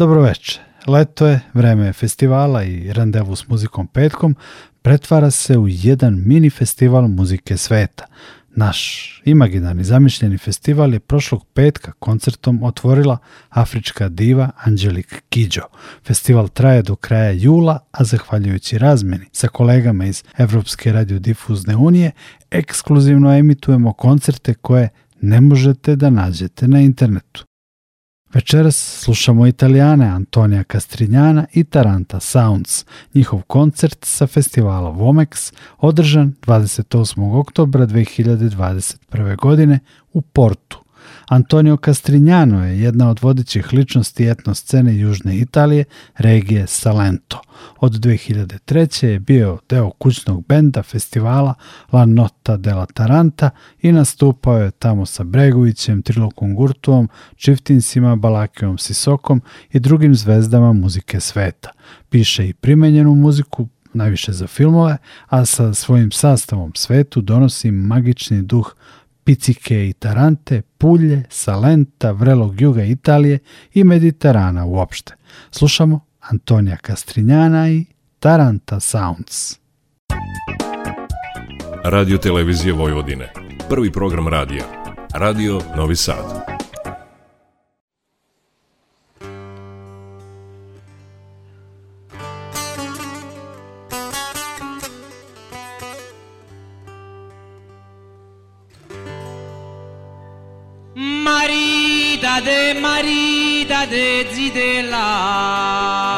Dobroveče. Leto je, vreme je festivala i randevu s muzikom petkom pretvara se u jedan mini festival muzike sveta. Naš imaginarni zamišljeni festival je prošlog petka koncertom otvorila afrička diva Angelik Kidjo. Festival traje do kraja jula, a zahvaljujući razmeni sa kolegama iz Evropske radiodifuzne unije, ekskluzivno emitujemo koncerte koje ne možete da nađete na internetu. Večeras slušamo italijane Antonija Castrinjana i Taranta Sounds, njihov koncert sa festivala Vomex, održan 28. oktobra 2021. godine u Portu. Antonio Castrinjano je jedna od vodećih ličnosti etno scene Južne Italije, regije Salento. Od 2003. je bio deo kućnog benda festivala La Nota della Taranta i nastupao je tamo sa Bregovićem, Trilokom Gurtuom, Čiftinsima, Balakijom Sisokom i drugim zvezdama muzike sveta. Piše i primenjenu muziku, najviše za filmove, a sa svojim sastavom svetu donosi magični duh Picike i Tarante, Pulje, Salenta, vrelog juga Italije i Mediterana uopšte. Slušamo Antonija Castrinjana i Taranta Sounds. Radio Televizije Vojvodine. Prvi program radija. Radio Novi Sad. Marita de marita de zidela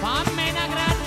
Fammi una grazia.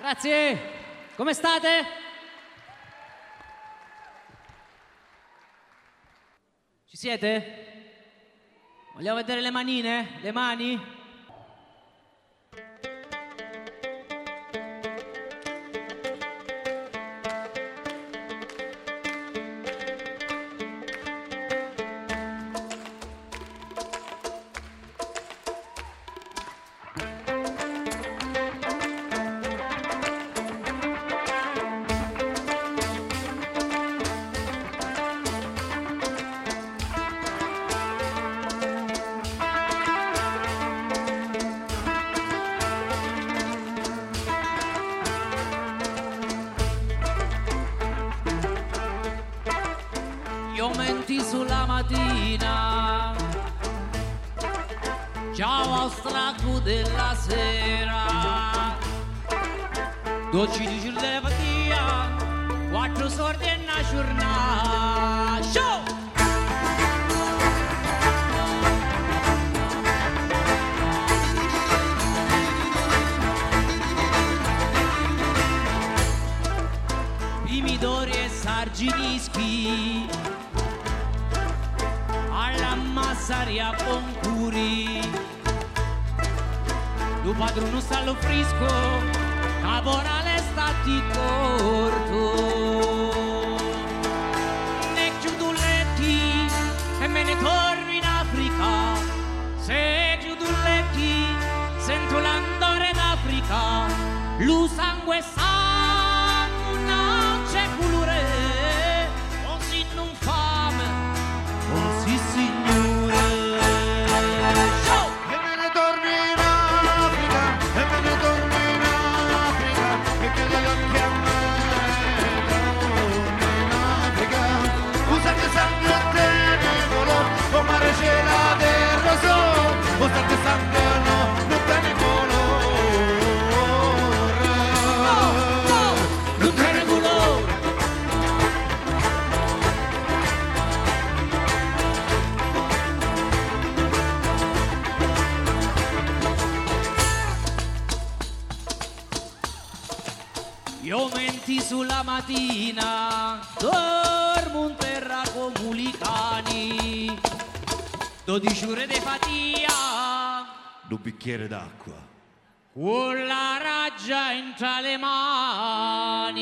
Grazie. Come state? Ci siete? Vogliamo vedere le manine? Le mani? sangue mattina dormo in terra come i 12 ore di fatia un bicchiere d'acqua. Con la raggia in tra le mani.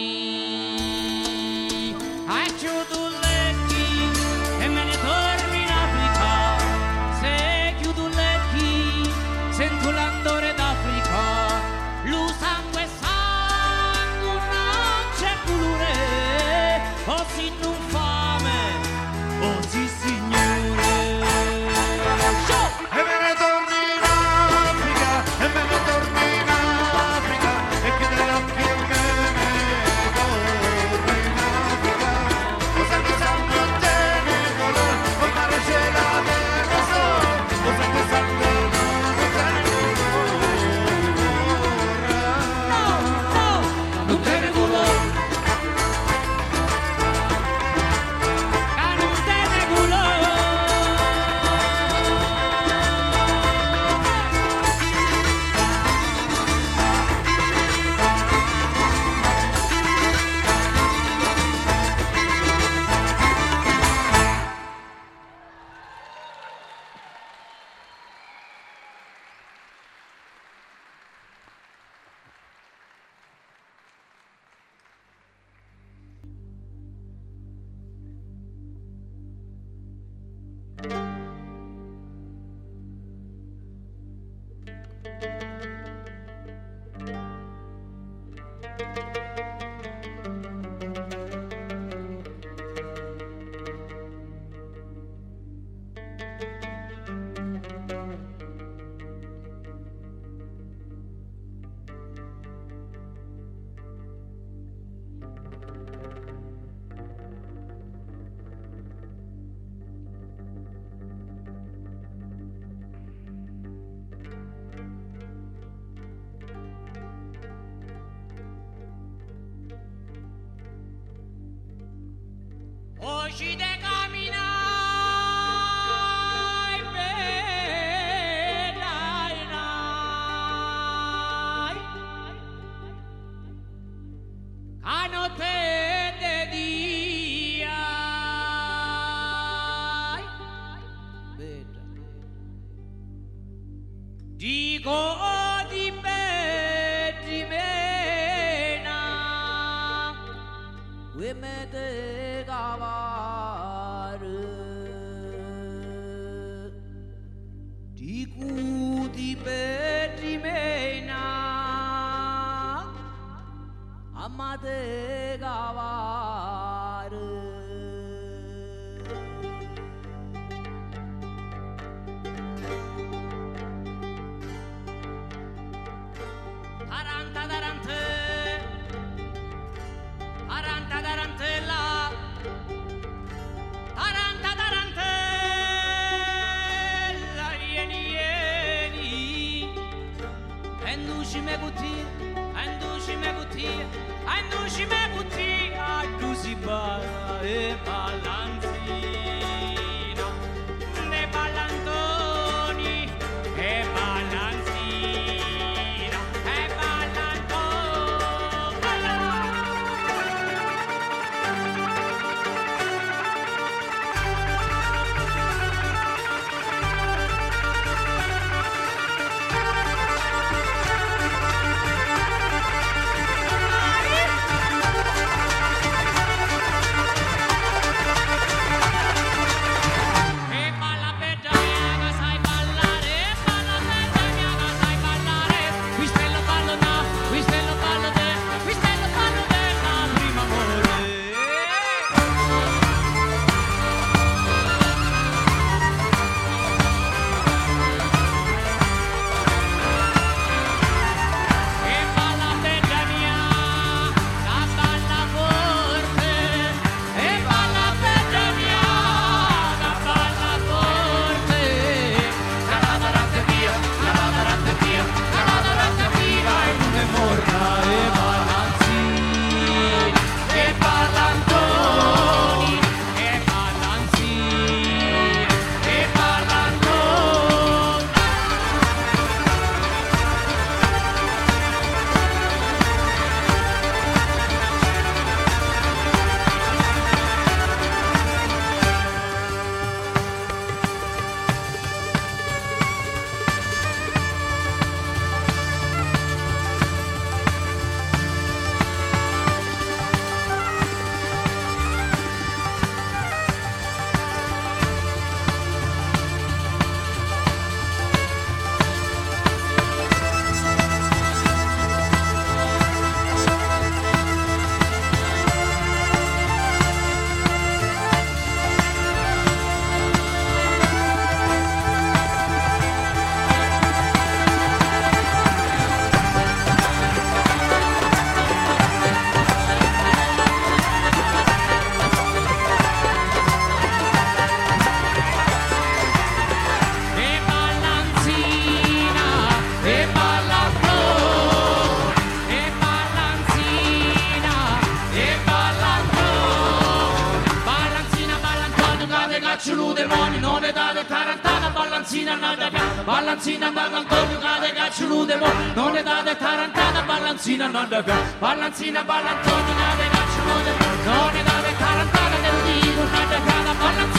Demoni, non è date tarantana, ballanzina, piano. Ballanzina, ballantone, cade cacciolo demoni, non è date tarantana, ballanzina, piano. Ballanzina, ballantone, cade cacciolo demoni, non è date tarantana, dico, nada piano. Ballanzina,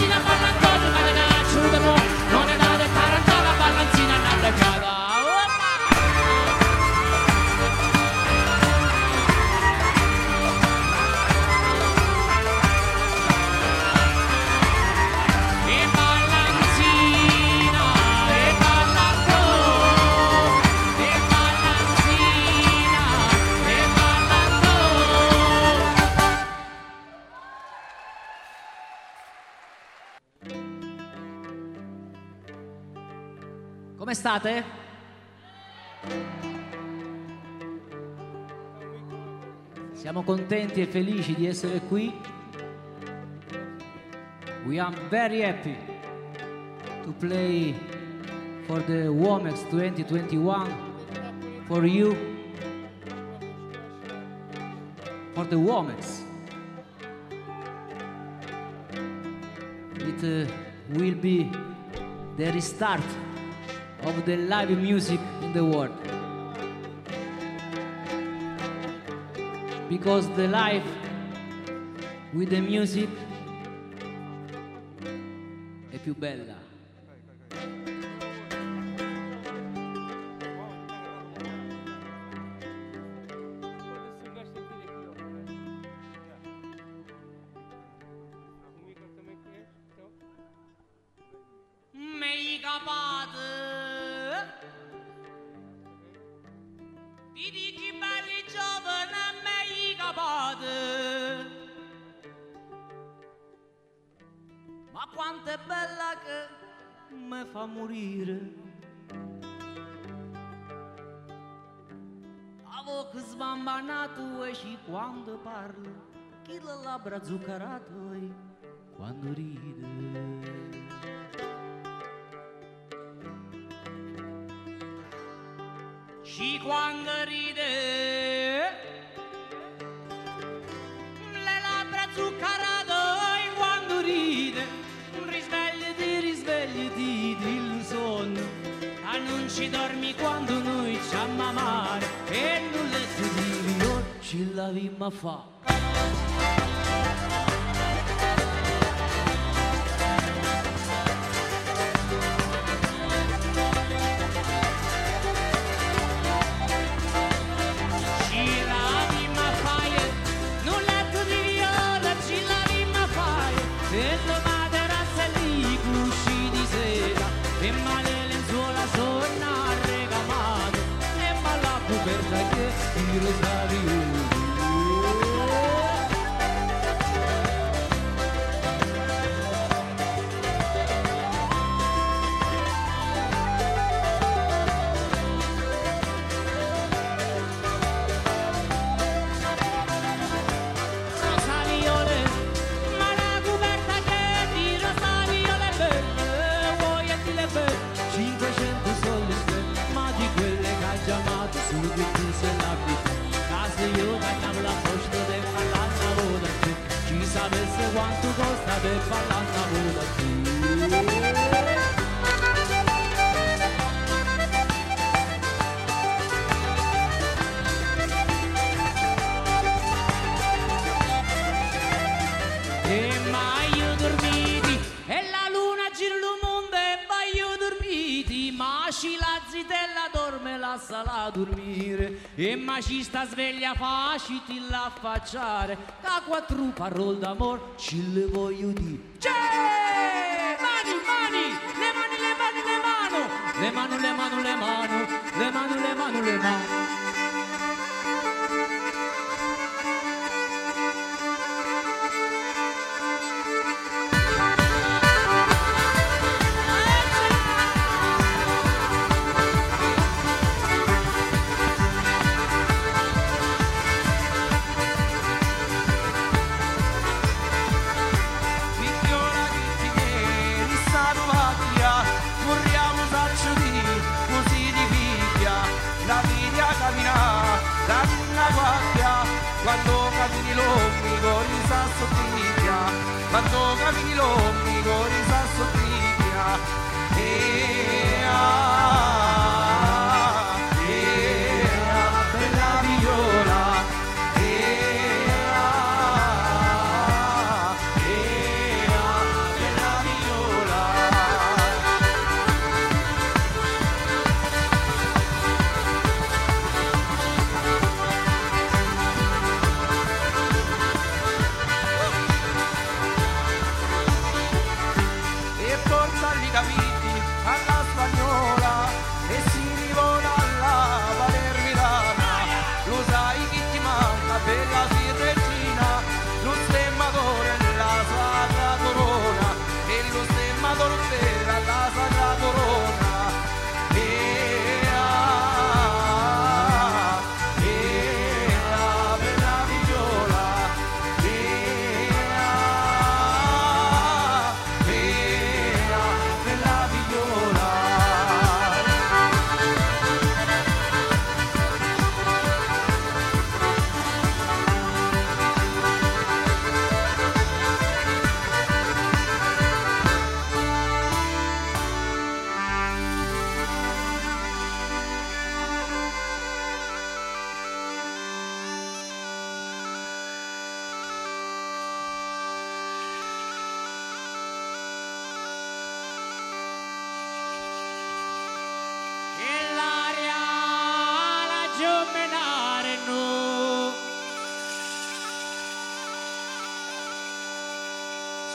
state? Siamo contenti e felici di essere qui. We are very happy to play for the Womex 2021 for you, for the Womex. It uh, will be the restart of the live music in the world. Because the life with the music è più bella. Capate Ti notte bella che mi fa morire. Avevo che sbambanato e ci quando parlo, chi le labbra zuccherate e quando ride. Ci quando ride. الذي مفى ma ci sta sveglia faciti l'affacciare. Da quattro parole d'amor ci le voglio dire camino, mi horizonte.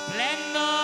Splendor.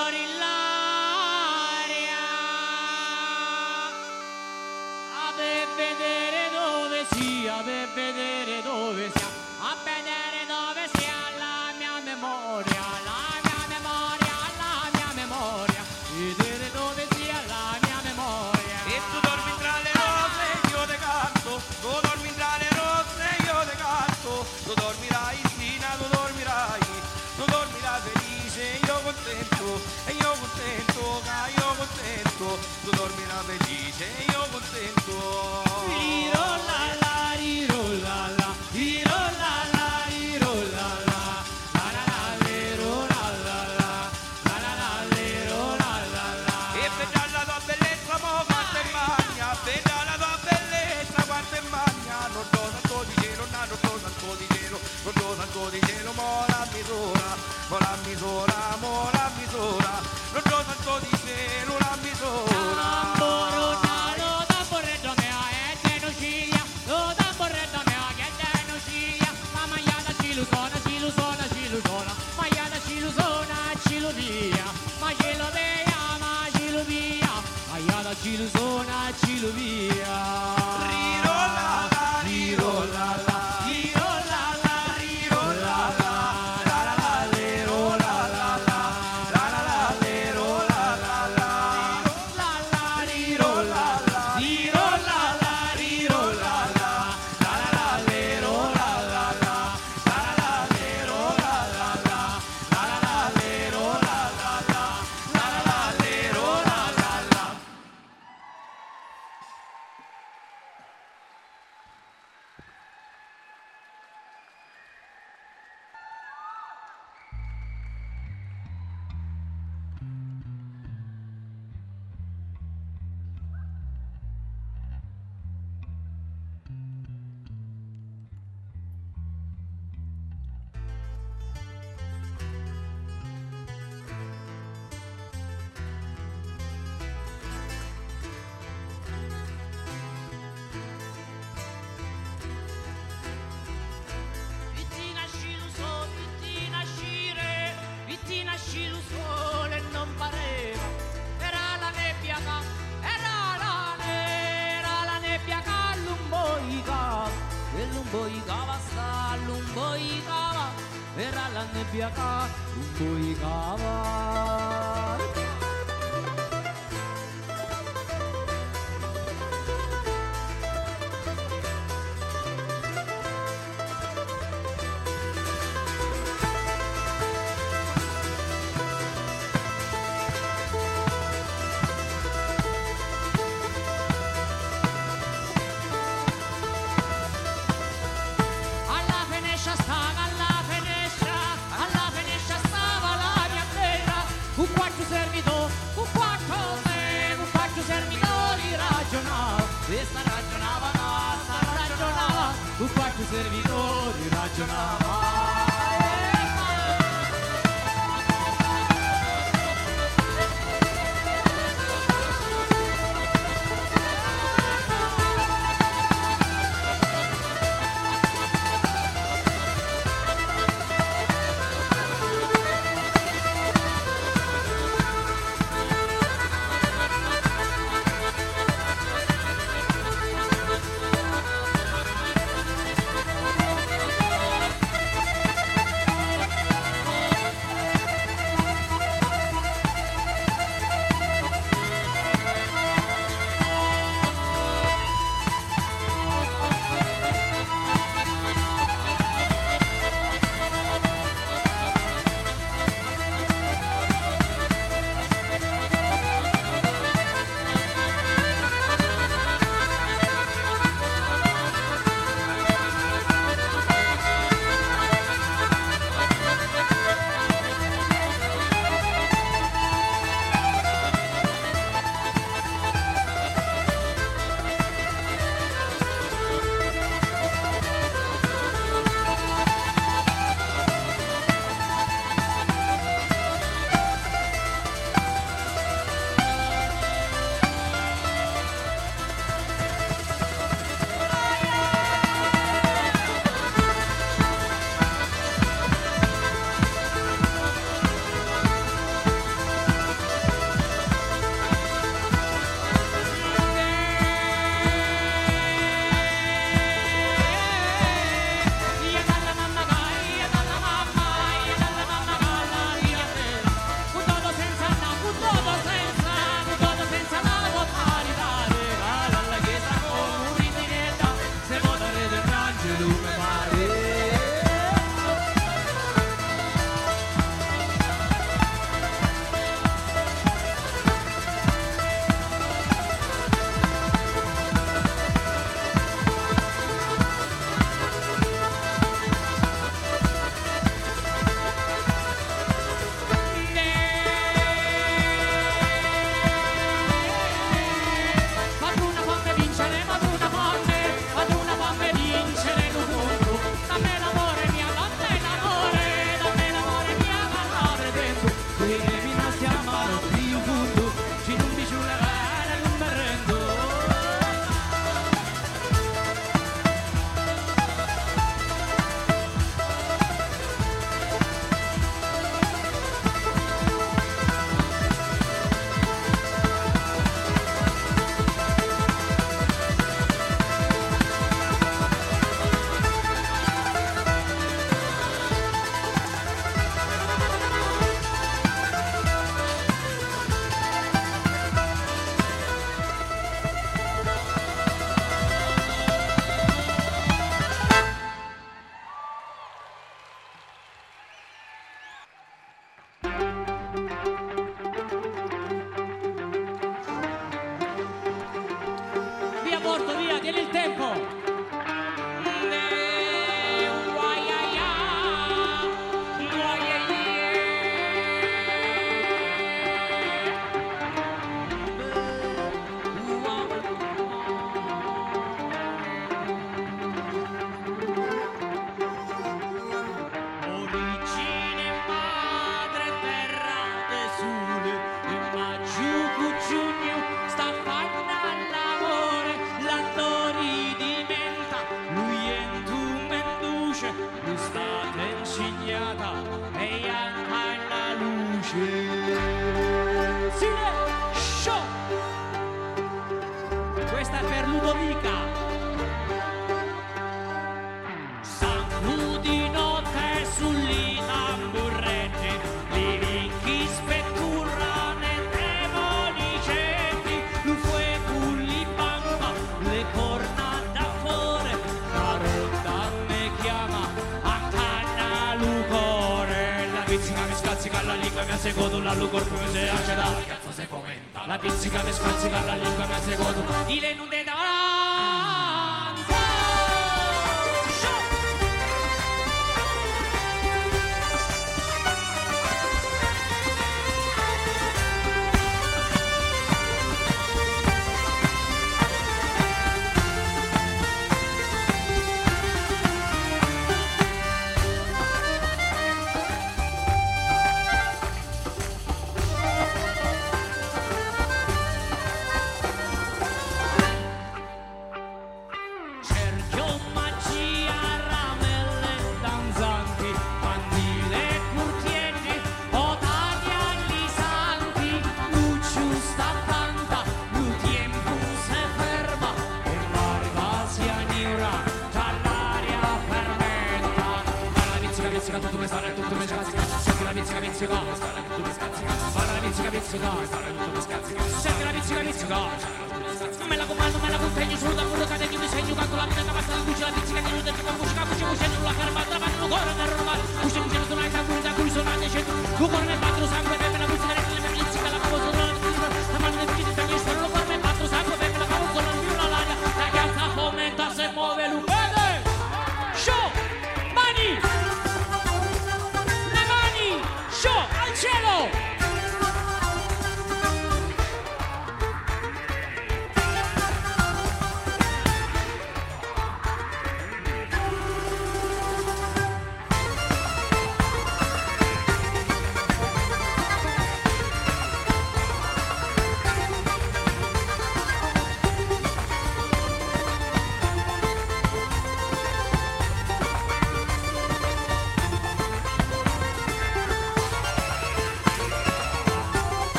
un faccio servitore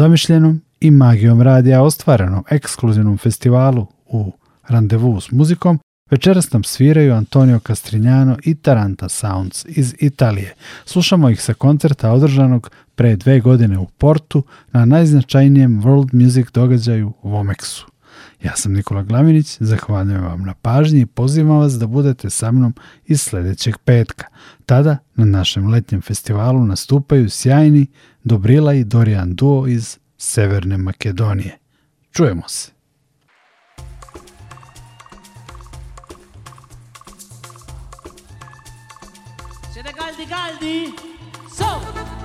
zamišljenom i magijom radija ostvarenom ekskluzivnom festivalu u Randevu s muzikom, večeras nam sviraju Antonio Castrinjano i Taranta Sounds iz Italije. Slušamo ih sa koncerta održanog pre dve godine u Portu na najznačajnijem world music događaju Vomexu. Ja sam Nikola Glaminić, zahvaljujem vam na pažnji i pozivam vas da budete sa mnom i sledećeg petka. Tada na našem letnjem festivalu nastupaju sjajni Dobrela i Dorijan Duo iz Severne Makedonije. Čujemo se. Siete caldi caldi? So!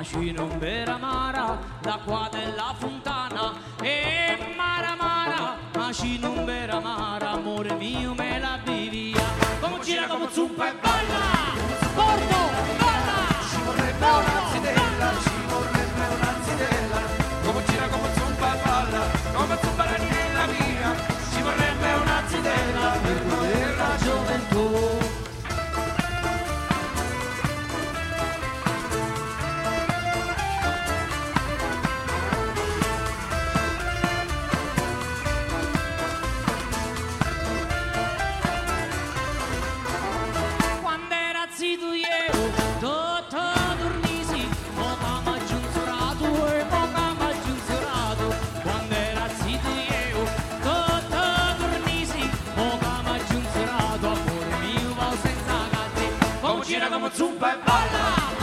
macino vera amara, l'acqua della fontana. E mara mara, macino vera amara, amore mio me la vivia. Come gira, come zuppa e balla. 那么，崇拜巴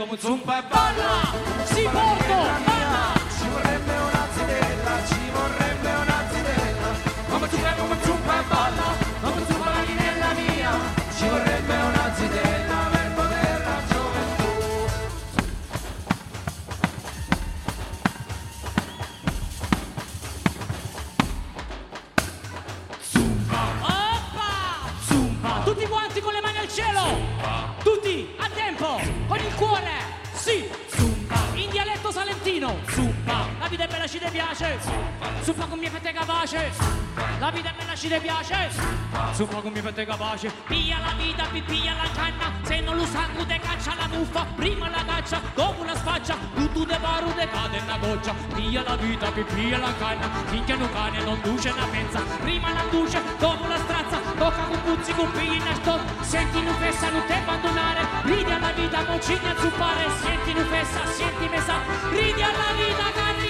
我们崇拜巴拿，西波托。ci ti piace Sopra come fate capace. Pia la vita, pipia la canna. Se non lo sa te caccia la muffa. Prima la caccia, dopo la sfaccia Tutto te paru te cade una goccia. Pia la vita, pipia la canna. Finché non cane non duce una pensa. Prima la duce, dopo la strazza. Tocca con puzzi, con pigli in astot Senti non fessa, non te abbandonare. Ridi alla vita, non ci ne azzuppare. Senti non fessa, senti mesa Ridi alla vita, canna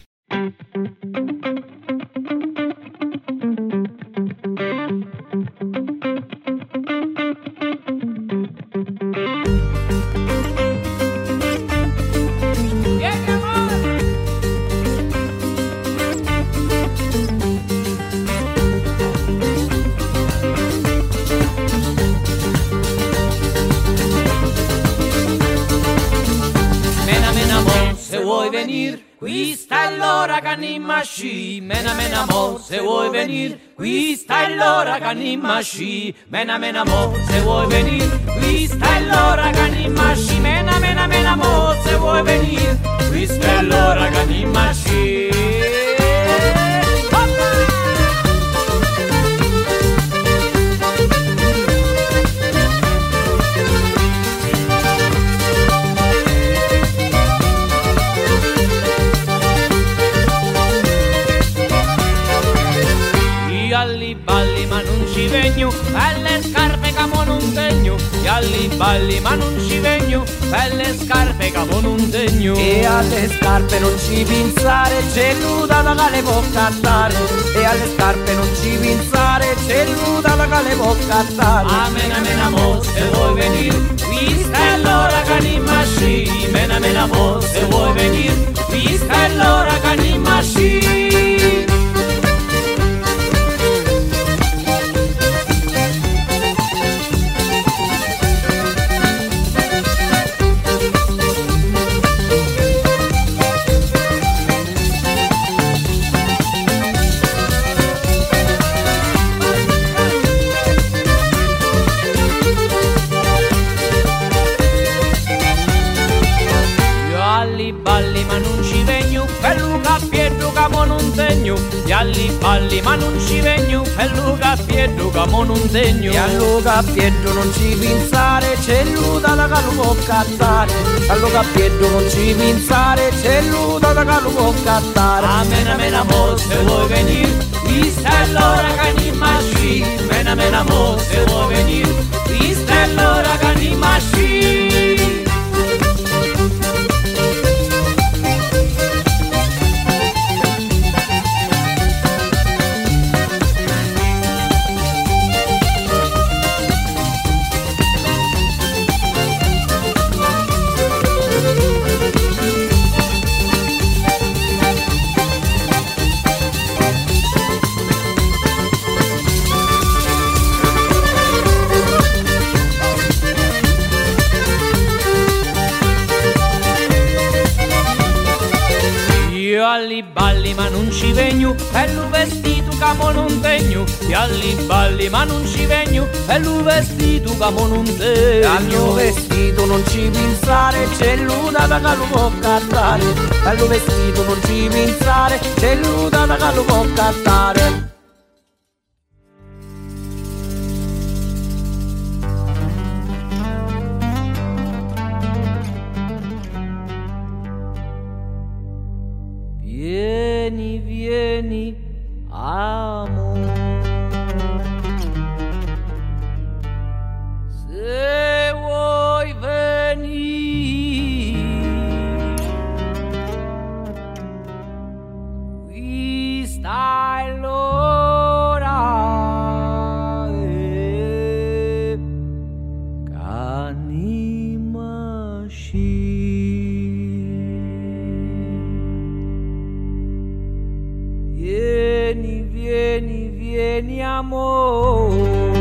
Sci. Mena mena mo, se vuoi venir, qui sta l'ora. Mena mena mena mo, se vuoi venir, qui sta l'ora tegno. Io alli balli ma non ci vengo, belle scarpe mo non tegno. E alle scarpe non ci pensare, c'è nuda da che le può cantare. E alle scarpe non ci pensare, c'è nuda da che le può cantare. Amen amen amo se vuoi venir, qui sta l'ora che anima sci. Amen amen amo se vuoi venir, qui sta l'ora che anima sci. Alli balli ma non ci vengo, bello cappietto che mo non tegno. E allo cappietto non ci pensare, c'è nuda da che lo può cantare. Allo cappietto non ci pensare, c'è nuda da che lo può cantare. Amen amen amo se vuoi venir, qui sta l'ora che anima sci. Amen amen amo se vuoi venir, che mo non Al mio vestito non ci pensare, c'è l'udata che lo può cantare. Al mio vestito non ci pensare, c'è l'udata che lo può cantare. Vieni, vieni, vieni amore